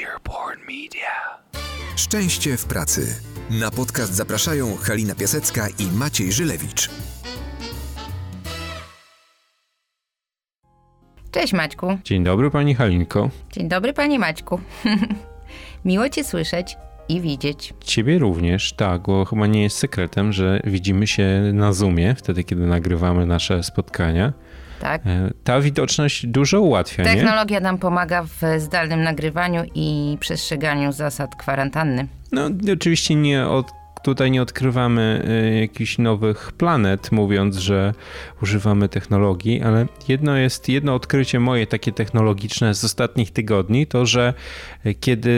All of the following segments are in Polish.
Earborn Media. Szczęście w pracy. Na podcast zapraszają Halina Piasecka i Maciej Żylewicz. Cześć Maćku. Dzień dobry pani Halinko. Dzień dobry panie Maćku. Miło cię słyszeć i widzieć. Ciebie również, tak, bo chyba nie jest sekretem, że widzimy się na Zoomie wtedy, kiedy nagrywamy nasze spotkania. Tak. E, Ta widoczność dużo ułatwia, nie? Technologia nam pomaga w zdalnym nagrywaniu i przestrzeganiu zasad kwarantanny. No, oczywiście nie od, tutaj nie odkrywamy y, jakichś nowych planet, mówiąc, że używamy technologii, ale jedno jest, jedno odkrycie moje takie technologiczne z ostatnich tygodni, to że y, kiedy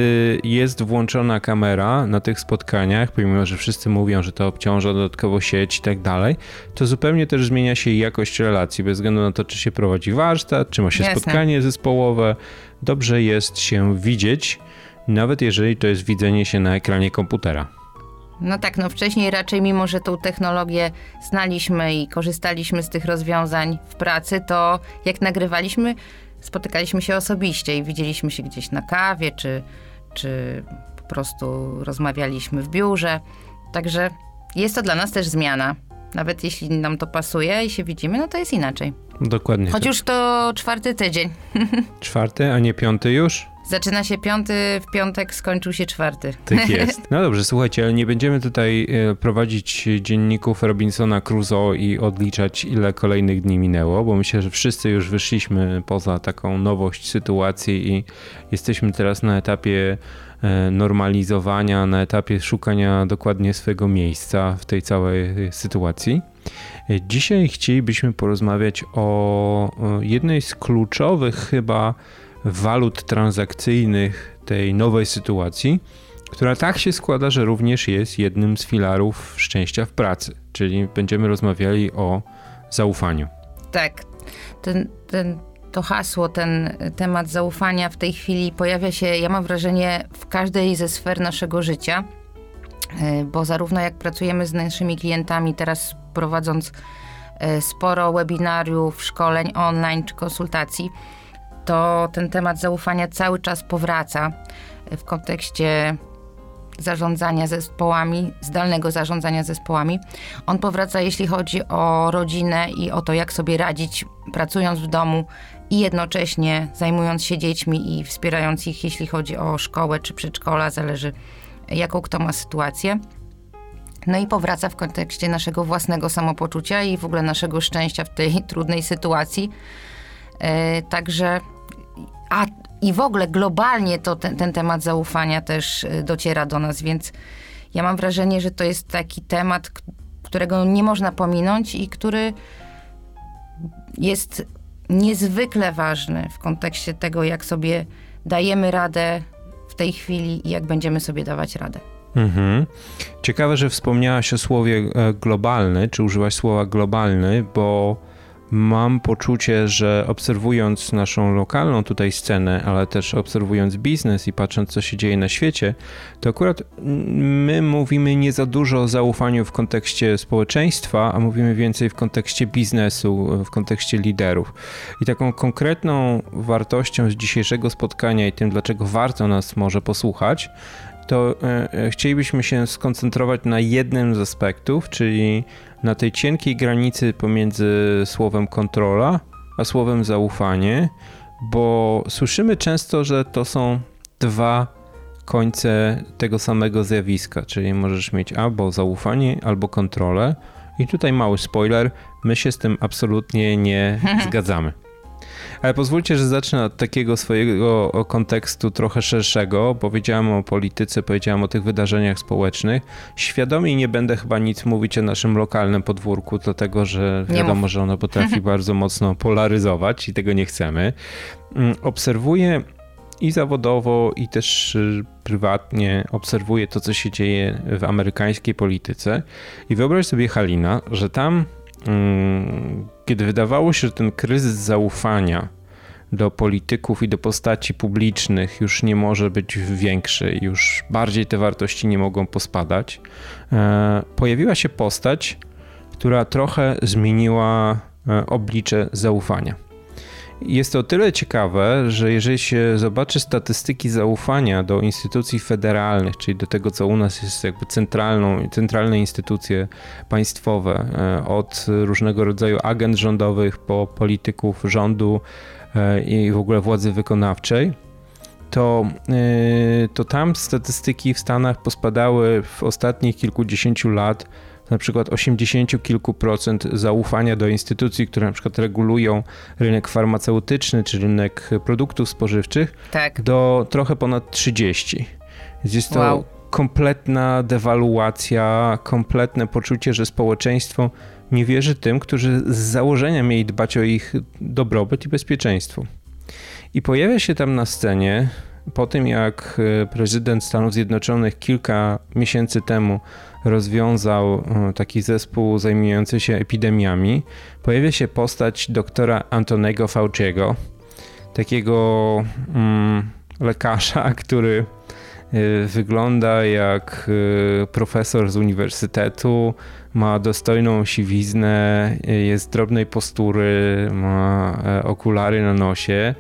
jest włączona kamera na tych spotkaniach, pomimo, że wszyscy mówią, że to obciąża dodatkowo sieć i tak dalej, to zupełnie też zmienia się jakość relacji, bez względu na to, czy się prowadzi warsztat, czy ma się Jasne. spotkanie zespołowe. Dobrze jest się widzieć, nawet jeżeli to jest widzenie się na ekranie komputera. No tak, no wcześniej raczej, mimo że tą technologię znaliśmy i korzystaliśmy z tych rozwiązań w pracy, to jak nagrywaliśmy, spotykaliśmy się osobiście i widzieliśmy się gdzieś na kawie, czy, czy po prostu rozmawialiśmy w biurze. Także jest to dla nas też zmiana. Nawet jeśli nam to pasuje i się widzimy, no to jest inaczej. Dokładnie. Choć tak. już to czwarty tydzień. Czwarty, a nie piąty już? Zaczyna się piąty, w piątek skończył się czwarty. Tak jest. No dobrze, słuchajcie, ale nie będziemy tutaj e, prowadzić dzienników Robinsona Crusoe i odliczać, ile kolejnych dni minęło, bo myślę, że wszyscy już wyszliśmy poza taką nowość sytuacji i jesteśmy teraz na etapie e, normalizowania, na etapie szukania dokładnie swojego miejsca w tej całej e, sytuacji. Dzisiaj chcielibyśmy porozmawiać o jednej z kluczowych chyba walut transakcyjnych tej nowej sytuacji, która tak się składa, że również jest jednym z filarów szczęścia w pracy, czyli będziemy rozmawiali o zaufaniu. Tak. Ten, ten, to hasło, ten temat zaufania w tej chwili pojawia się, ja mam wrażenie, w każdej ze sfer naszego życia, E, bo zarówno jak pracujemy z naszymi klientami, teraz prowadząc e, sporo webinariów, szkoleń online czy konsultacji, to ten temat zaufania cały czas powraca w kontekście zarządzania zespołami, zdalnego zarządzania zespołami. On powraca, jeśli chodzi o rodzinę i o to, jak sobie radzić pracując w domu i jednocześnie zajmując się dziećmi i wspierając ich, jeśli chodzi o szkołę czy przedszkola, zależy jaką kto ma sytuację. No i powraca w kontekście naszego własnego samopoczucia i w ogóle naszego szczęścia w tej trudnej sytuacji. E, także, a i w ogóle globalnie to ten, ten temat zaufania też e, dociera do nas, więc ja mam wrażenie, że to jest taki temat, którego nie można pominąć i który jest niezwykle ważny w kontekście tego, jak sobie dajemy radę w tej chwili i jak będziemy sobie dawać radę. Mhm. Ciekawe, że wspomniałaś o słowie e, globalny, czy użyłaś słowa globalny, bo mam poczucie, że obserwując naszą lokalną tutaj scenę, ale też obserwując biznes i patrząc, co się dzieje na świecie, to akurat my mówimy nie za dużo o zaufaniu w kontekście społeczeństwa, a mówimy więcej w kontekście biznesu, w kontekście liderów. I taką konkretną wartością z dzisiejszego spotkania i tym, dlaczego warto nas może posłuchać, to e, e, chcielibyśmy się skoncentrować na jednym z aspektów, czyli na tej cienkiej granicy pomiędzy słowem kontrola a słowem zaufanie, bo słyszymy często, że to są dwa końce tego samego zjawiska, czyli możesz mieć albo zaufanie, albo kontrolę. I tutaj mały spoiler, my się z tym absolutnie nie zgadzamy. Ale pozwólcie, że zacznę od takiego swojego kontekstu trochę szerszego. Powiedziałem o polityce, powiedziałem o tych wydarzeniach społecznych. Świadomie nie będę chyba nic mówić o naszym lokalnym podwórku, dlatego że wiadomo, że ono potrafi bardzo mocno polaryzować i tego nie chcemy. Mm, Obserwuję i zawodowo, i też y, prywatnie obserwuję to, co się dzieje w amerykańskiej polityce. I wyobraź sobie, Halina, że tam, kiedy wydawało się, że ten kryzys zaufania do polityków i do postaci publicznych już nie może być większy, już bardziej te wartości nie mogą pospadać, e, pojawiła się postać, która trochę zmieniła e, oblicze zaufania. Jest to o tyle ciekawe, że jeżeli się zobaczy statystyki zaufania do instytucji federalnych, czyli do tego, co u nas jest jakby centralną, centralne instytucje państwowe, e, od różnego rodzaju agent rządowych po polityków rządu e, i w ogóle władzy wykonawczej, to, e, to tam statystyki w Stanach pospadały w ostatnich kilkudziesięciu lat na przykład 80 kilku procent zaufania do instytucji, które na przykład regulują rynek farmaceutyczny czy rynek produktów spożywczych, Tak. do trochę ponad 30. Więc jest to Wow. kompletna dewaluacja, kompletne poczucie, że społeczeństwo nie wierzy tym, którzy z założenia mieli dbać o ich dobrobyt i bezpieczeństwo. I pojawia się tam na scenie, po tym jak e, prezydent Stanów Zjednoczonych kilka miesięcy temu rozwiązał e, taki zespół zajmujący się epidemiami, pojawia się postać doktora Antonego Fauciego, takiego mm, lekarza, który y, wygląda jak y, profesor z uniwersytetu, ma dostojną siwiznę, jest drobnej postury, ma e, okulary na nosie.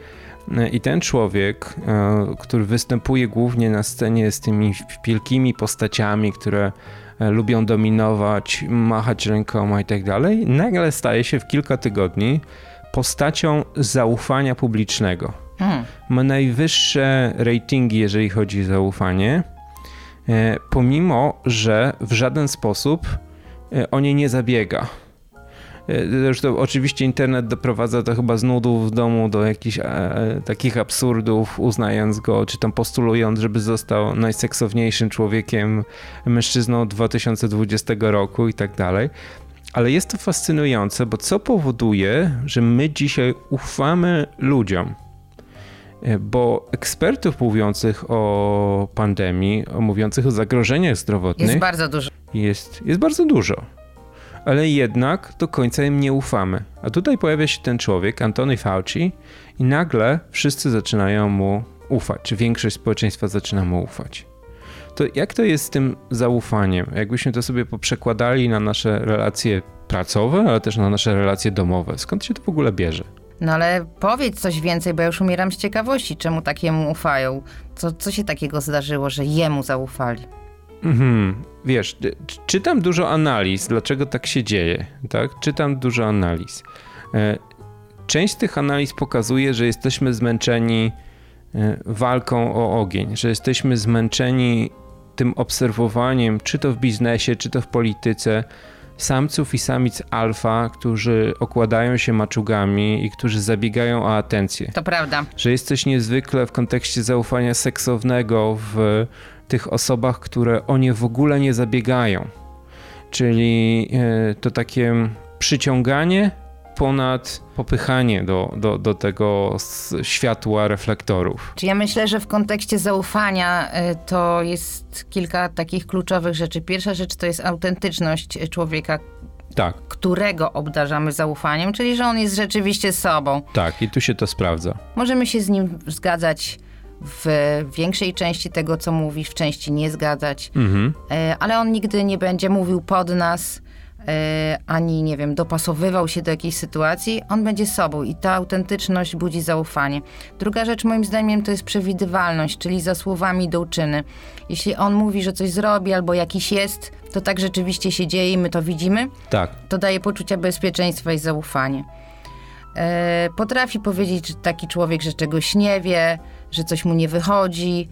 E, I ten człowiek, e, który występuje głównie na scenie z tymi wielkimi postaciami, które e, lubią dominować, machać rękoma i tak dalej, nagle staje się w kilka tygodni postacią zaufania publicznego Mm. ma najwyższe ratingi, jeżeli chodzi o zaufanie, e, pomimo że w żaden sposób e, o nie nie zabiega. E, Zresztą oczywiście internet doprowadza to chyba z nudów w domu do jakichś e, takich absurdów, uznając go, czy tam postulując, żeby został najseksowniejszym człowiekiem, mężczyzną 2020 roku i tak dalej. Ale jest to fascynujące, bo co powoduje, że my dzisiaj ufamy ludziom? E, Bo ekspertów mówiących o pandemii, mówiących o zagrożeniach zdrowotnych Jest bardzo dużo. jest, jest bardzo dużo. Ale jednak do końca im nie ufamy. A tutaj pojawia się ten człowiek, Antony Fauci, i nagle wszyscy zaczynają mu ufać, czy większość społeczeństwa zaczyna mu ufać. To jak to jest z tym zaufaniem? Jakbyśmy to sobie poprzekładali na nasze relacje pracowe, ale też na nasze relacje domowe. Skąd się to w ogóle bierze? No ale powiedz coś więcej, bo ja już umieram z ciekawości, czemu takiemu ufają. Co, co się takiego zdarzyło, że jemu zaufali? Mhm. Wiesz, czy- czytam dużo analiz, dlaczego tak się dzieje, tak? Czytam dużo analiz. E, Część tych analiz pokazuje, że jesteśmy zmęczeni e, walką o ogień, że jesteśmy zmęczeni tym obserwowaniem, czy to w biznesie, czy to w polityce, samców i samic alfa, którzy okładają się maczugami i którzy zabiegają o atencję To prawda. że jest coś niezwykle w kontekście zaufania seksownego w tych osobach, które o nie w ogóle nie zabiegają. Czyli e, to takie przyciąganie ponad popychanie do, do, do tego światła reflektorów. Czy ja myślę, że w kontekście zaufania y, to jest kilka takich kluczowych rzeczy. Pierwsza rzecz to jest autentyczność człowieka, Tak, którego obdarzamy zaufaniem, czyli że on jest rzeczywiście sobą. tak, i tu się to sprawdza. Możemy się z nim zgadzać w większej części tego, co mówi, w części nie zgadzać, Mhm. e, ale on nigdy nie będzie mówił pod nas, e, ani, nie wiem, dopasowywał się do jakiejś sytuacji. On będzie sobą i ta autentyczność budzi zaufanie. Druga rzecz, moim zdaniem, to jest przewidywalność, czyli za słowami do uczyny. Jeśli on mówi, że coś zrobi albo jakiś jest, to tak rzeczywiście się dzieje i my to widzimy Tak, to daje poczucie bezpieczeństwa i zaufanie. E, potrafi powiedzieć taki człowiek, że czegoś nie wie, że coś mu nie wychodzi,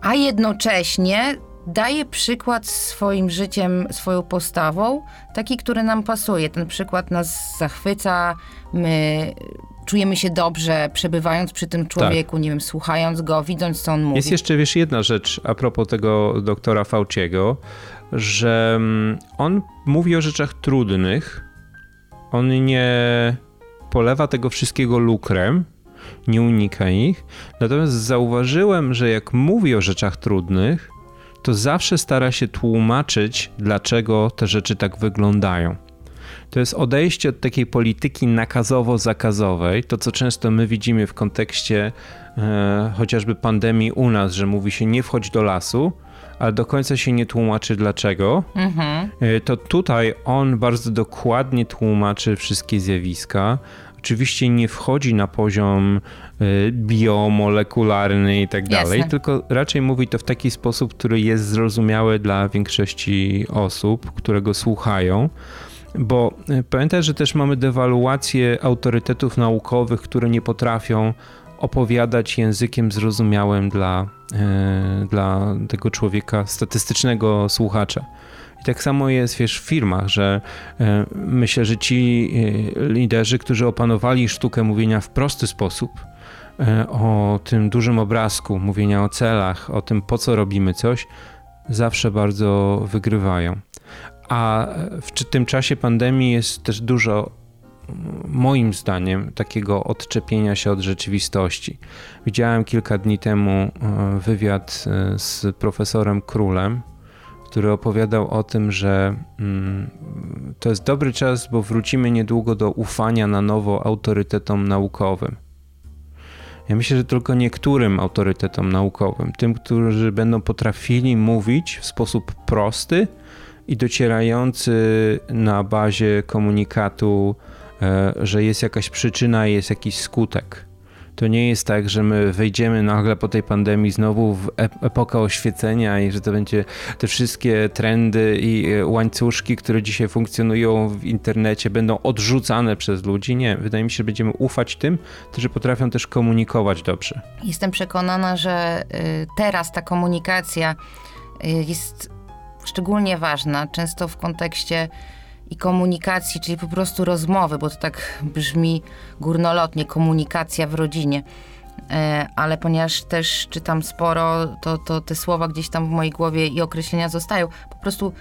a jednocześnie daje przykład swoim życiem, swoją postawą, taki, który nam pasuje. Ten przykład nas zachwyca, my czujemy się dobrze, przebywając przy tym człowieku, nie wiem, słuchając go, widząc, co on mówi. Jest jeszcze, wiesz, jedna rzecz a propos tego doktora Fauciego, że mm, on mówi o rzeczach trudnych, on nie polewa tego wszystkiego lukrem, nie unika ich, natomiast zauważyłem, że jak mówi o rzeczach trudnych, to zawsze stara się tłumaczyć, dlaczego te rzeczy tak wyglądają. To jest odejście od takiej polityki nakazowo-zakazowej, to co często my widzimy w kontekście e, chociażby pandemii u nas, że mówi się nie wchodź do lasu, ale do końca się nie tłumaczy dlaczego. Mhm. E, To tutaj on bardzo dokładnie tłumaczy wszystkie zjawiska. Oczywiście nie wchodzi na poziom y, biomolekularny i tak dalej, tylko raczej mówi to w taki sposób, który jest zrozumiały dla większości osób, które go słuchają. Bo y, pamiętaj, że też mamy dewaluację autorytetów naukowych, które nie potrafią opowiadać językiem zrozumiałym dla, y, dla tego człowieka, statystycznego słuchacza. Tak samo jest, wiesz, w firmach, że e, myślę, że ci e, liderzy, którzy opanowali sztukę mówienia w prosty sposób, e, o tym dużym obrazku, mówienia o celach, o tym, po co robimy coś, zawsze bardzo wygrywają. A w tym czasie pandemii jest też dużo, moim zdaniem, takiego odczepienia się od rzeczywistości. Widziałem kilka dni temu wywiad z profesorem Królem, który opowiadał o tym, że mm, to jest dobry czas, bo wrócimy niedługo do ufania na nowo autorytetom naukowym. Ja myślę, że tylko niektórym autorytetom naukowym, tym, którzy będą potrafili mówić w sposób prosty i docierający na bazie komunikatu, e, że jest jakaś przyczyna i jest jakiś skutek. To nie jest tak, że my wejdziemy nagle po tej pandemii znowu w ep- epokę oświecenia i że to będzie te wszystkie trendy i e, łańcuszki, które dzisiaj funkcjonują w internecie, będą odrzucane przez ludzi. Nie, wydaje mi się, że będziemy ufać tym, którzy potrafią też komunikować dobrze. Jestem przekonana, że y, teraz ta komunikacja y, jest szczególnie ważna, często w kontekście i komunikacji, czyli po prostu rozmowy, bo to tak brzmi górnolotnie, komunikacja w rodzinie. E, Ale ponieważ też czytam sporo, to, to te słowa gdzieś tam w mojej głowie i określenia zostają. Po prostu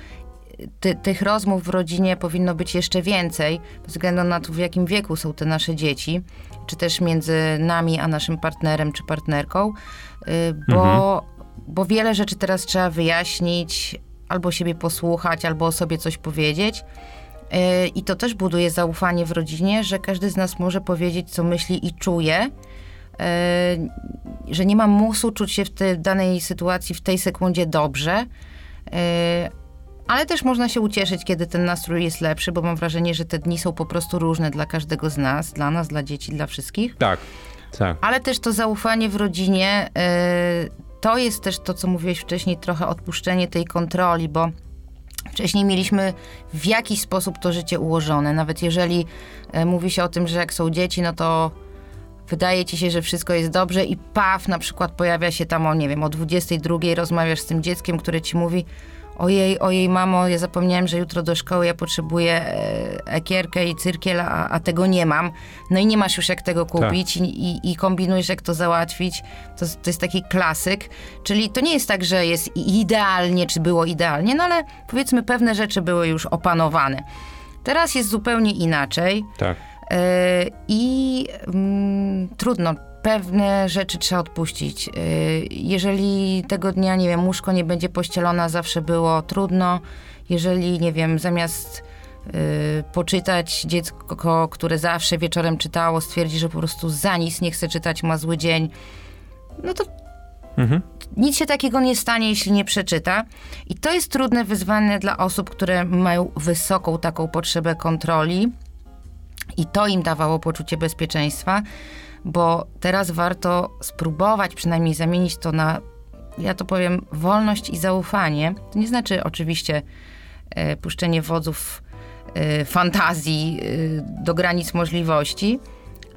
ty, tych rozmów w rodzinie powinno być jeszcze więcej, bez względu na to, w jakim wieku są te nasze dzieci, czy też między nami a naszym partnerem czy partnerką, y, bo, bo wiele rzeczy teraz trzeba wyjaśnić, albo siebie posłuchać, albo o sobie coś powiedzieć. Y, I to też buduje zaufanie w rodzinie, że każdy z nas może powiedzieć, co myśli i czuje, y, że nie ma musu czuć się w tej danej sytuacji w tej sekundzie dobrze. y, Ale też można się ucieszyć, kiedy ten nastrój jest lepszy, bo mam wrażenie, że te dni są po prostu różne dla każdego z nas, dla nas, dla dzieci, dla wszystkich. Tak, tak. Ale też to zaufanie w rodzinie, to jest też to, co mówiłeś wcześniej, trochę odpuszczenie tej kontroli, bo wcześniej mieliśmy w jakiś sposób to życie ułożone. Nawet jeżeli y, mówi się o tym, że jak są dzieci, no to wydaje ci się, że wszystko jest dobrze i paw, na przykład pojawia się tam o, nie wiem, o 22 rozmawiasz z tym dzieckiem, które ci mówi ojej, ojej mamo, ja zapomniałem, że jutro do szkoły ja potrzebuję e, ekierkę i cyrkiel, a, a tego nie mam. No i nie masz już jak tego kupić i, i, i kombinujesz jak to załatwić. To, to jest taki klasyk. Czyli to nie jest tak, że jest idealnie, czy było idealnie, no ale powiedzmy pewne rzeczy były już opanowane. Teraz jest zupełnie inaczej. Tak. Yy, I mm, trudno, pewne rzeczy trzeba odpuścić. Yy, jeżeli tego dnia, nie wiem, łóżko nie będzie pościelona, zawsze było trudno. Jeżeli, nie wiem, zamiast yy, poczytać dziecko, które zawsze wieczorem czytało, stwierdzi, że po prostu za nic nie chce czytać, ma zły dzień, no to Mhm. nic się takiego nie stanie, jeśli nie przeczyta. I to jest trudne wyzwanie dla osób, które mają wysoką taką potrzebę kontroli. I to im dawało poczucie bezpieczeństwa, bo teraz warto spróbować przynajmniej zamienić to na, ja to powiem, wolność i zaufanie. To nie znaczy oczywiście e, puszczenie wodzów e, fantazji e, do granic możliwości,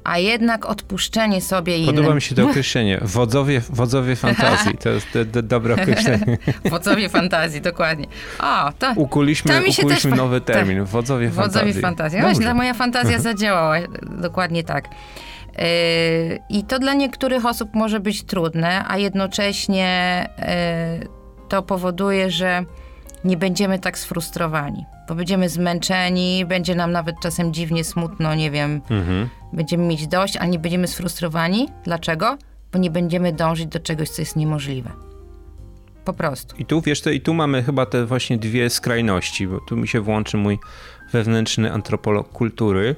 a jednak odpuszczenie sobie innym. Podoba mi się to określenie. Wodzowie, wodzowie fantazji. To jest do, dobre określenie. Wodzowie fantazji, dokładnie. O, to, Ukuliśmy, To mi się ukuliśmy też- nowy tak. termin. Wodzowie fantazji. Wodzowie fantazji. Dobrze. właśnie, ta moja fantazja zadziałała dokładnie tak. I to dla niektórych osób może być trudne, a jednocześnie yy, to powoduje, że nie będziemy tak sfrustrowani, bo będziemy zmęczeni, będzie nam nawet czasem dziwnie smutno, nie wiem, Mhm. będziemy mieć dość, ale nie będziemy sfrustrowani. Dlaczego? Bo nie będziemy dążyć do czegoś, co jest niemożliwe. Po prostu. I tu, wiesz, to, i tu mamy chyba te właśnie dwie skrajności, bo tu mi się włączy mój wewnętrzny antropolog kultury.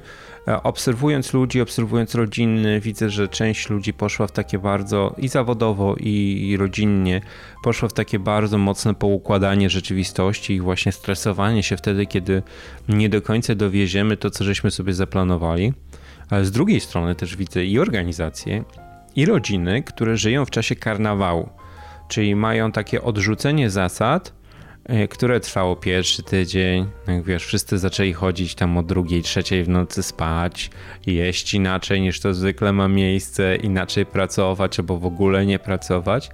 E, Obserwując ludzi, obserwując rodziny, widzę, że część ludzi poszła w takie bardzo i zawodowo, i, i rodzinnie, poszła w takie bardzo mocne poukładanie rzeczywistości i właśnie stresowanie się wtedy, kiedy nie do końca dowieziemy to, co żeśmy sobie zaplanowali. Ale z drugiej strony też widzę i organizacje, i rodziny, które żyją w czasie karnawału, czyli mają takie odrzucenie zasad, e, które trwało pierwszy tydzień. Jak wiesz, wszyscy zaczęli chodzić tam o drugiej, trzeciej w nocy spać, jeść inaczej niż to zwykle ma miejsce, inaczej pracować albo w ogóle nie pracować.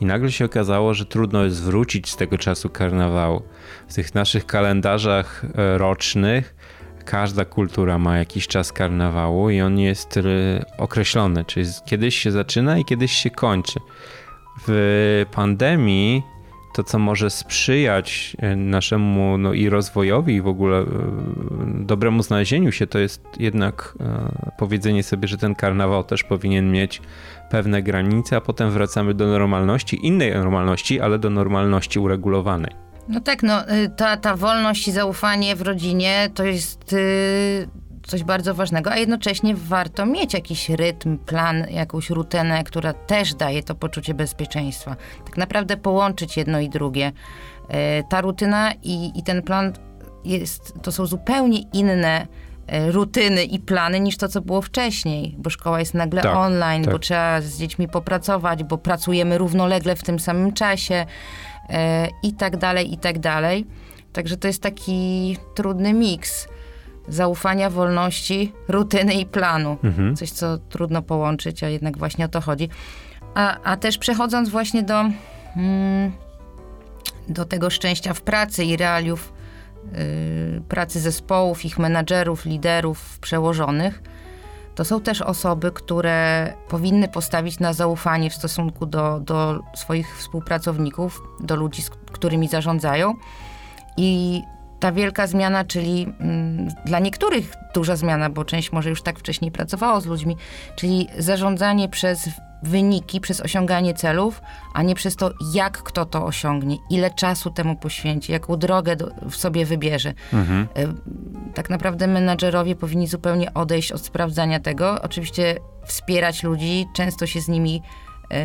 I nagle się okazało, że trudno jest wrócić z tego czasu karnawału. W tych naszych kalendarzach e, rocznych każda kultura ma jakiś czas karnawału i on jest e, określony, czyli kiedyś się zaczyna i kiedyś się kończy. W pandemii to, co może sprzyjać e, naszemu no, i rozwojowi, i w ogóle dobremu znalezieniu się, to jest jednak powiedzenie sobie, że ten karnawał też powinien mieć pewne granice, a potem wracamy do normalności, innej normalności, ale do normalności uregulowanej. No tak, no y, ta, ta wolność i zaufanie w rodzinie to jest yy, coś bardzo ważnego, a jednocześnie warto mieć jakiś rytm, plan, jakąś rutynę, która też daje to poczucie bezpieczeństwa. Tak naprawdę połączyć jedno i drugie. Yy, ta rutyna i, i ten plan jest, to są zupełnie inne E, rutyny i plany niż to, co było wcześniej, bo szkoła jest nagle tak, online, tak. bo trzeba z dziećmi popracować, bo pracujemy równolegle w tym samym czasie e, i tak dalej, i tak dalej. Także to jest taki trudny miks zaufania, wolności, rutyny i planu. Mhm. Coś, co trudno połączyć, a jednak właśnie o to chodzi. A, a też przechodząc właśnie do, mm, do tego szczęścia w pracy i realiów Y, pracy zespołów, ich menadżerów, liderów, przełożonych, to są też osoby, które powinny postawić na zaufanie w stosunku do, do swoich współpracowników, do ludzi, z którymi zarządzają. I ta wielka zmiana, czyli mm, dla niektórych duża zmiana, bo część może już tak wcześniej pracowało z ludźmi, czyli zarządzanie przez wyniki, przez osiąganie celów, a nie przez to, jak kto to osiągnie, ile czasu temu poświęci, jaką drogę do, w sobie wybierze. Mhm. E, tak naprawdę menadżerowie powinni zupełnie odejść od sprawdzania tego. Oczywiście wspierać ludzi, często się z nimi y,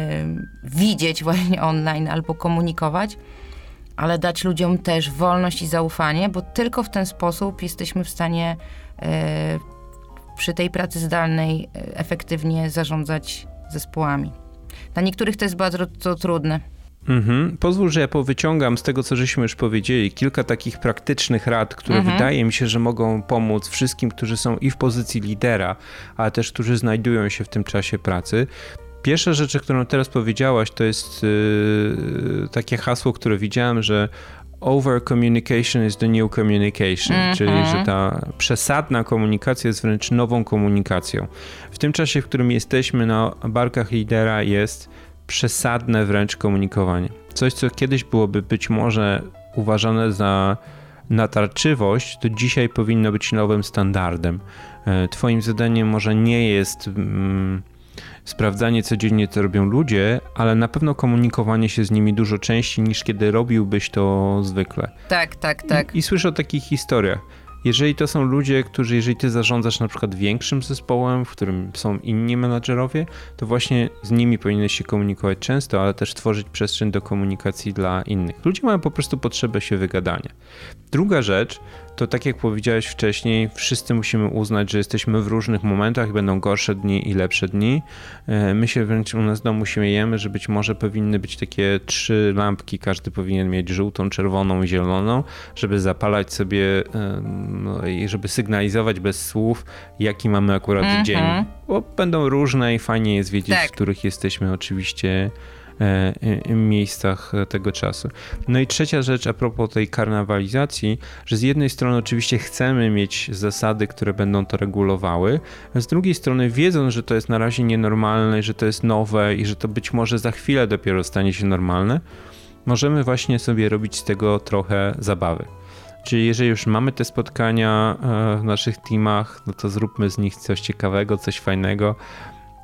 widzieć właśnie online albo komunikować, ale dać ludziom też wolność i zaufanie, bo tylko w ten sposób jesteśmy w stanie y, przy tej pracy zdalnej efektywnie zarządzać zespołami. Dla niektórych to jest bardzo to trudne. Mhm. Pozwól, że ja powyciągam z tego, co żeśmy już powiedzieli, kilka takich praktycznych rad, które mhm. wydaje mi się, że mogą pomóc wszystkim, którzy są i w pozycji lidera, ale też którzy znajdują się w tym czasie pracy. Pierwsza rzecz, którą teraz powiedziałaś, to jest yy, takie hasło, które widziałem, że over communication is the new communication, mm -hmm. czyli że ta przesadna komunikacja jest wręcz nową komunikacją. W tym czasie, w którym jesteśmy na barkach lidera jest przesadne wręcz komunikowanie. Coś, co kiedyś byłoby być może uważane za natarczywość, to dzisiaj powinno być nowym standardem. E, twoim zadaniem może nie jest mm, sprawdzanie codziennie, co robią ludzie, ale na pewno komunikowanie się z nimi dużo częściej niż kiedy robiłbyś to zwykle. Tak, tak, tak. I, i słyszę o takich historiach. Jeżeli to są ludzie, którzy, jeżeli ty zarządzasz na przykład większym zespołem, w którym są inni menadżerowie, to właśnie z nimi powinieneś się komunikować często, ale też tworzyć przestrzeń do komunikacji dla innych. Ludzie mają po prostu potrzebę się wygadania. Druga rzecz to tak jak powiedziałeś wcześniej, wszyscy musimy uznać, że jesteśmy w różnych momentach i będą gorsze dni i lepsze dni. E, my się wręcz u nas w domu śmiejemy, że być może powinny być takie trzy lampki, każdy powinien mieć żółtą, czerwoną i zieloną, żeby zapalać sobie no i żeby sygnalizować bez słów, jaki mamy akurat mm -hmm. dzień. Bo będą różne i fajnie jest wiedzieć, tak. w których jesteśmy oczywiście E, e, miejscach tego czasu. No i trzecia rzecz a propos tej karnawalizacji, że z jednej strony oczywiście chcemy mieć zasady, które będą to regulowały, z drugiej strony wiedząc, że to jest na razie nienormalne, że to jest nowe i że to być może za chwilę dopiero stanie się normalne, możemy właśnie sobie robić z tego trochę zabawy. Czyli jeżeli już mamy te spotkania e, w naszych teamach, no to zróbmy z nich coś ciekawego, coś fajnego,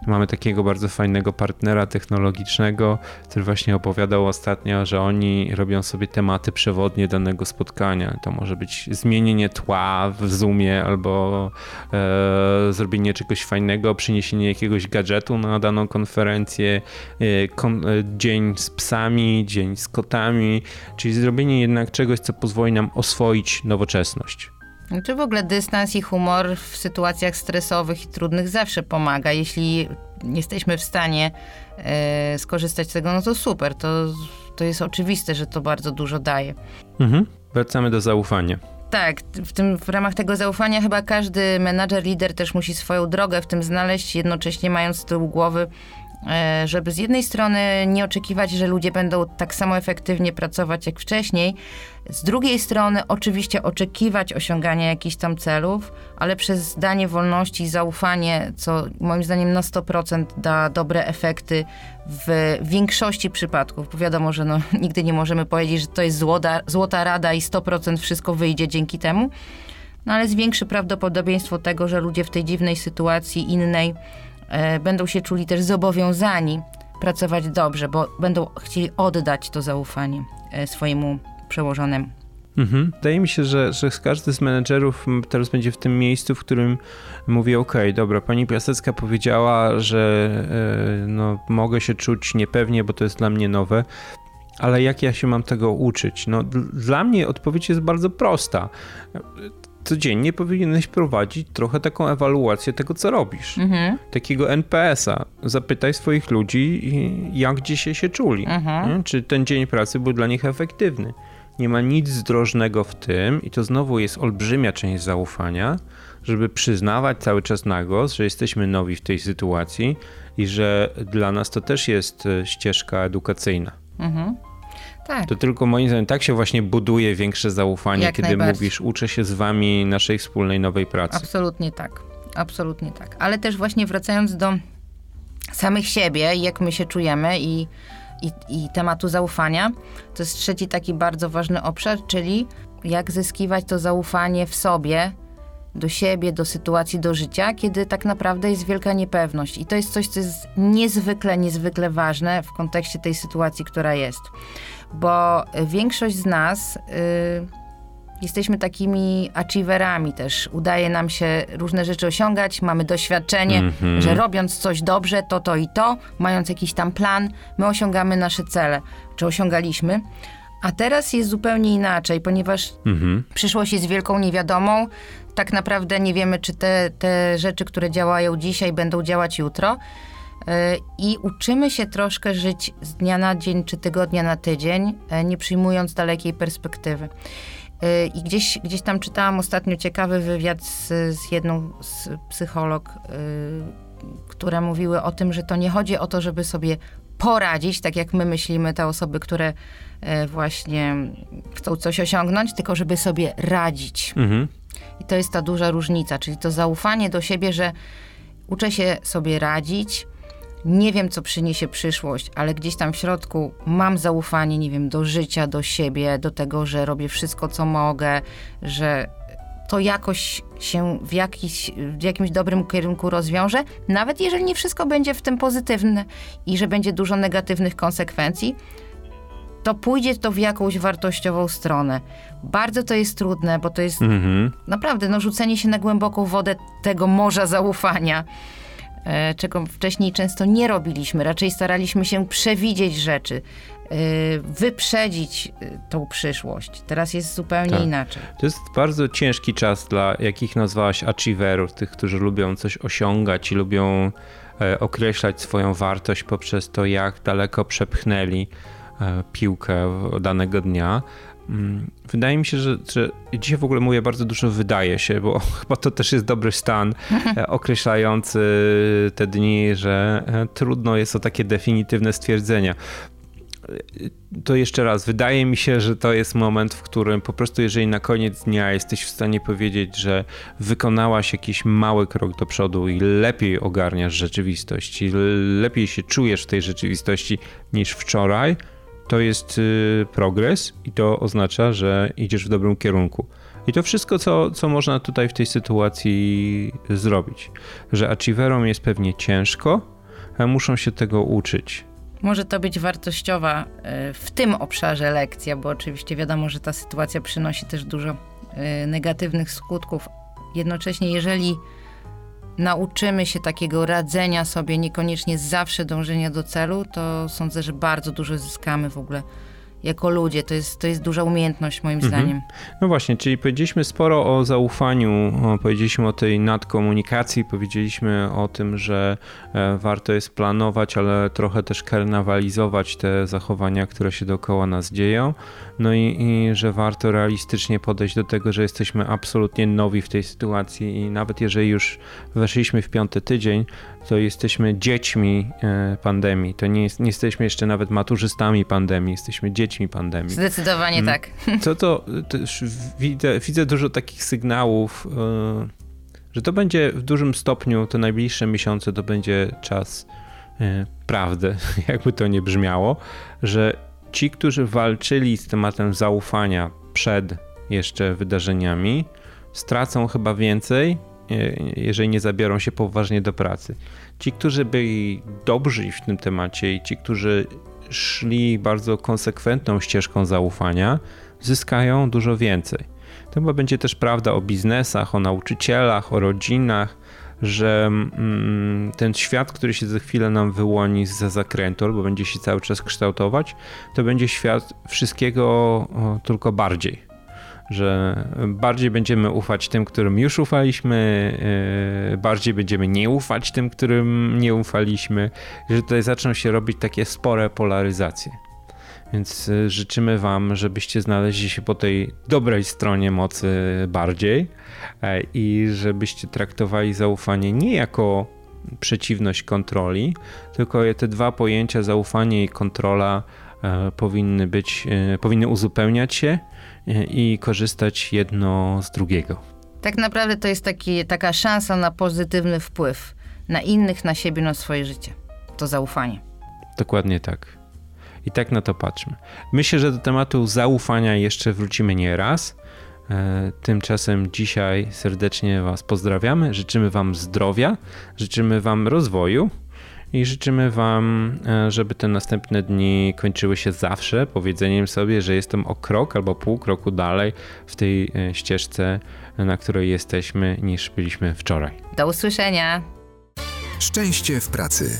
Mamy takiego bardzo fajnego partnera technologicznego, który właśnie opowiadał ostatnio, że oni robią sobie tematy przewodnie danego spotkania. To może być zmienienie tła w Zoomie albo e, zrobienie czegoś fajnego, przyniesienie jakiegoś gadżetu na daną konferencję, e, kon, e, dzień z psami, dzień z kotami, czyli zrobienie jednak czegoś, co pozwoli nam oswoić nowoczesność. Czy w ogóle dystans i humor w sytuacjach stresowych i trudnych zawsze pomaga. Jeśli jesteśmy w stanie e, skorzystać z tego, no to super. To, to jest oczywiste, że to bardzo dużo daje. Mhm. Wracamy do zaufania. Tak, w, tym, w ramach tego zaufania chyba każdy menadżer, lider też musi swoją drogę w tym znaleźć, jednocześnie mając z tyłu głowy, e, żeby z jednej strony nie oczekiwać, że ludzie będą tak samo efektywnie pracować jak wcześniej, z drugiej strony oczywiście oczekiwać osiągania jakichś tam celów, ale przez danie wolności i zaufanie, co moim zdaniem na 100% da dobre efekty w większości przypadków. Bo wiadomo, że no, nigdy nie możemy powiedzieć, że to jest złota, złota rada i 100% wszystko wyjdzie dzięki temu. No ale zwiększy prawdopodobieństwo tego, że ludzie w tej dziwnej sytuacji innej e, będą się czuli też zobowiązani pracować dobrze, bo będą chcieli oddać to zaufanie e, swojemu przełożonemu. Mhm. Wydaje mi się, że, że każdy z menedżerów teraz będzie w tym miejscu, w którym mówi: OK, dobra, pani Piasecka powiedziała, że e, no, mogę się czuć niepewnie, bo to jest dla mnie nowe. Ale jak ja się mam tego uczyć? No, dla mnie odpowiedź jest bardzo prosta. Codziennie powinieneś prowadzić trochę taką ewaluację tego, co robisz. Mhm. Takiego NPS-a. Zapytaj swoich ludzi, jak dzisiaj się czuli. Mhm. Czy ten dzień pracy był dla nich efektywny nie ma nic zdrożnego w tym, i to znowu jest olbrzymia część zaufania, żeby przyznawać cały czas na głos, że jesteśmy nowi w tej sytuacji i że dla nas to też jest e, ścieżka edukacyjna. Mhm. Tak. To tylko moim zdaniem tak się właśnie buduje większe zaufanie, Jak kiedy mówisz, uczę się z wami naszej wspólnej nowej pracy. Absolutnie tak. Absolutnie tak. Ale też właśnie wracając do samych siebie, jak my się czujemy i i, i tematu zaufania. To jest trzeci taki bardzo ważny obszar, czyli jak zyskiwać to zaufanie w sobie, do siebie, do sytuacji, do życia, kiedy tak naprawdę jest wielka niepewność. I to jest coś, co jest niezwykle, niezwykle ważne w kontekście tej sytuacji, która jest. Bo większość z nas. Yy, jesteśmy takimi achieverami też. Udaje nam się różne rzeczy osiągać, mamy doświadczenie, mm -hmm. że robiąc coś dobrze, to, to i to, mając jakiś tam plan, my osiągamy nasze cele, czy osiągaliśmy. A teraz jest zupełnie inaczej, ponieważ -hmm. przyszłość jest wielką niewiadomą. Tak naprawdę nie wiemy, czy te, te rzeczy, które działają dzisiaj, będą działać jutro. E, I uczymy się troszkę żyć z dnia na dzień czy tygodnia na tydzień, e, nie przyjmując dalekiej perspektywy. Y, I gdzieś, gdzieś tam czytałam ostatnio ciekawy wywiad z, z jedną z psycholog, yy, które mówiły o tym, że to nie chodzi o to, żeby sobie poradzić, tak jak my myślimy, te osoby, które yy, właśnie chcą coś osiągnąć, tylko żeby sobie radzić. Mhm. I to jest ta duża różnica, czyli to zaufanie do siebie, że uczę się sobie radzić, nie wiem, co przyniesie przyszłość, ale gdzieś tam w środku mam zaufanie, nie wiem, do życia, do siebie, do tego, że robię wszystko, co mogę, że to jakoś się w, jakiś, w jakimś dobrym kierunku rozwiąże, nawet jeżeli nie wszystko będzie w tym pozytywne i że będzie dużo negatywnych konsekwencji, to pójdzie to w jakąś wartościową stronę. Bardzo to jest trudne, bo to jest mm-hmm. naprawdę no, rzucenie się na głęboką wodę tego morza zaufania. E, czego wcześniej często nie robiliśmy. Raczej staraliśmy się przewidzieć rzeczy, e, wyprzedzić e, tą przyszłość. Teraz jest zupełnie tak. inaczej. To jest bardzo ciężki czas dla, jakich nazwałaś, achieverów, tych, którzy lubią coś osiągać i lubią określać swoją wartość poprzez to, jak daleko przepchnęli piłkę danego dnia. Mm, wydaje mi się, że, że dzisiaj w ogóle mówię bardzo dużo wydaje się, bo chyba to też jest dobry stan e, określający te dni, że e, trudno jest o takie definitywne stwierdzenia. E, to jeszcze raz, wydaje mi się, że to jest moment, w którym po prostu, jeżeli na koniec dnia jesteś w stanie powiedzieć, że wykonałaś jakiś mały krok do przodu i lepiej ogarniasz rzeczywistość, i lepiej się czujesz w tej rzeczywistości niż wczoraj, to jest y, progres i to oznacza, że idziesz w dobrym kierunku. I to wszystko, co, co można tutaj w tej sytuacji zrobić. Że achieverom jest pewnie ciężko, ale muszą się tego uczyć. Może to być wartościowa y, w tym obszarze lekcja, bo oczywiście wiadomo, że ta sytuacja przynosi też dużo y, negatywnych skutków. Jednocześnie, jeżeli nauczymy się takiego radzenia sobie, niekoniecznie zawsze dążenia do celu, to sądzę, że bardzo dużo zyskamy w ogóle jako ludzie. To jest, to jest duża umiejętność moim Mhm. zdaniem. No właśnie, czyli powiedzieliśmy sporo o zaufaniu, powiedzieliśmy o tej nadkomunikacji, powiedzieliśmy o tym, że e, warto jest planować, ale trochę też karnawalizować te zachowania, które się dookoła nas dzieją. No i, i że warto realistycznie podejść do tego, że jesteśmy absolutnie nowi w tej sytuacji i nawet jeżeli już weszliśmy w piąty tydzień, to jesteśmy dziećmi e, pandemii. To nie, jest, nie jesteśmy jeszcze nawet maturzystami pandemii, jesteśmy dziećmi pandemii. Zdecydowanie Mm. tak. Co to też widzę, widzę dużo takich sygnałów, e, że to będzie w dużym stopniu, te najbliższe miesiące to będzie czas e, prawdy, jakby to nie brzmiało, że ci, którzy walczyli z tematem zaufania przed jeszcze wydarzeniami, stracą chyba więcej, e, jeżeli nie zabiorą się poważnie do pracy. Ci, którzy byli dobrzy w tym temacie i ci, którzy szli bardzo konsekwentną ścieżką zaufania, zyskają dużo więcej. To chyba będzie też prawda o biznesach, o nauczycielach, o rodzinach, że mm, ten świat, który się za chwilę nam wyłoni za zakrętu, albo będzie się cały czas kształtować, to będzie świat wszystkiego tylko bardziej. Że bardziej będziemy ufać tym, którym już ufaliśmy, yy, bardziej będziemy nie ufać tym, którym nie ufaliśmy, że tutaj zaczną się robić takie spore polaryzacje. Więc y, życzymy Wam, żebyście znaleźli się po tej dobrej stronie mocy bardziej e, i żebyście traktowali zaufanie nie jako przeciwność kontroli, tylko te dwa pojęcia zaufanie i kontrola e, powinny być, e, powinny uzupełniać się i korzystać jedno z drugiego. Tak naprawdę to jest taki, taka szansa na pozytywny wpływ na innych, na siebie, na swoje życie. To zaufanie. Dokładnie tak. I tak na to patrzmy. Myślę, że do tematu zaufania jeszcze wrócimy nie raz. E, Tymczasem dzisiaj serdecznie Was pozdrawiamy. Życzymy Wam zdrowia, życzymy Wam rozwoju i życzymy Wam, e, żeby te następne dni kończyły się zawsze powiedzeniem sobie, że jestem o krok albo pół kroku dalej w tej e, ścieżce, na której jesteśmy, niż byliśmy wczoraj. Do usłyszenia. Szczęście w pracy.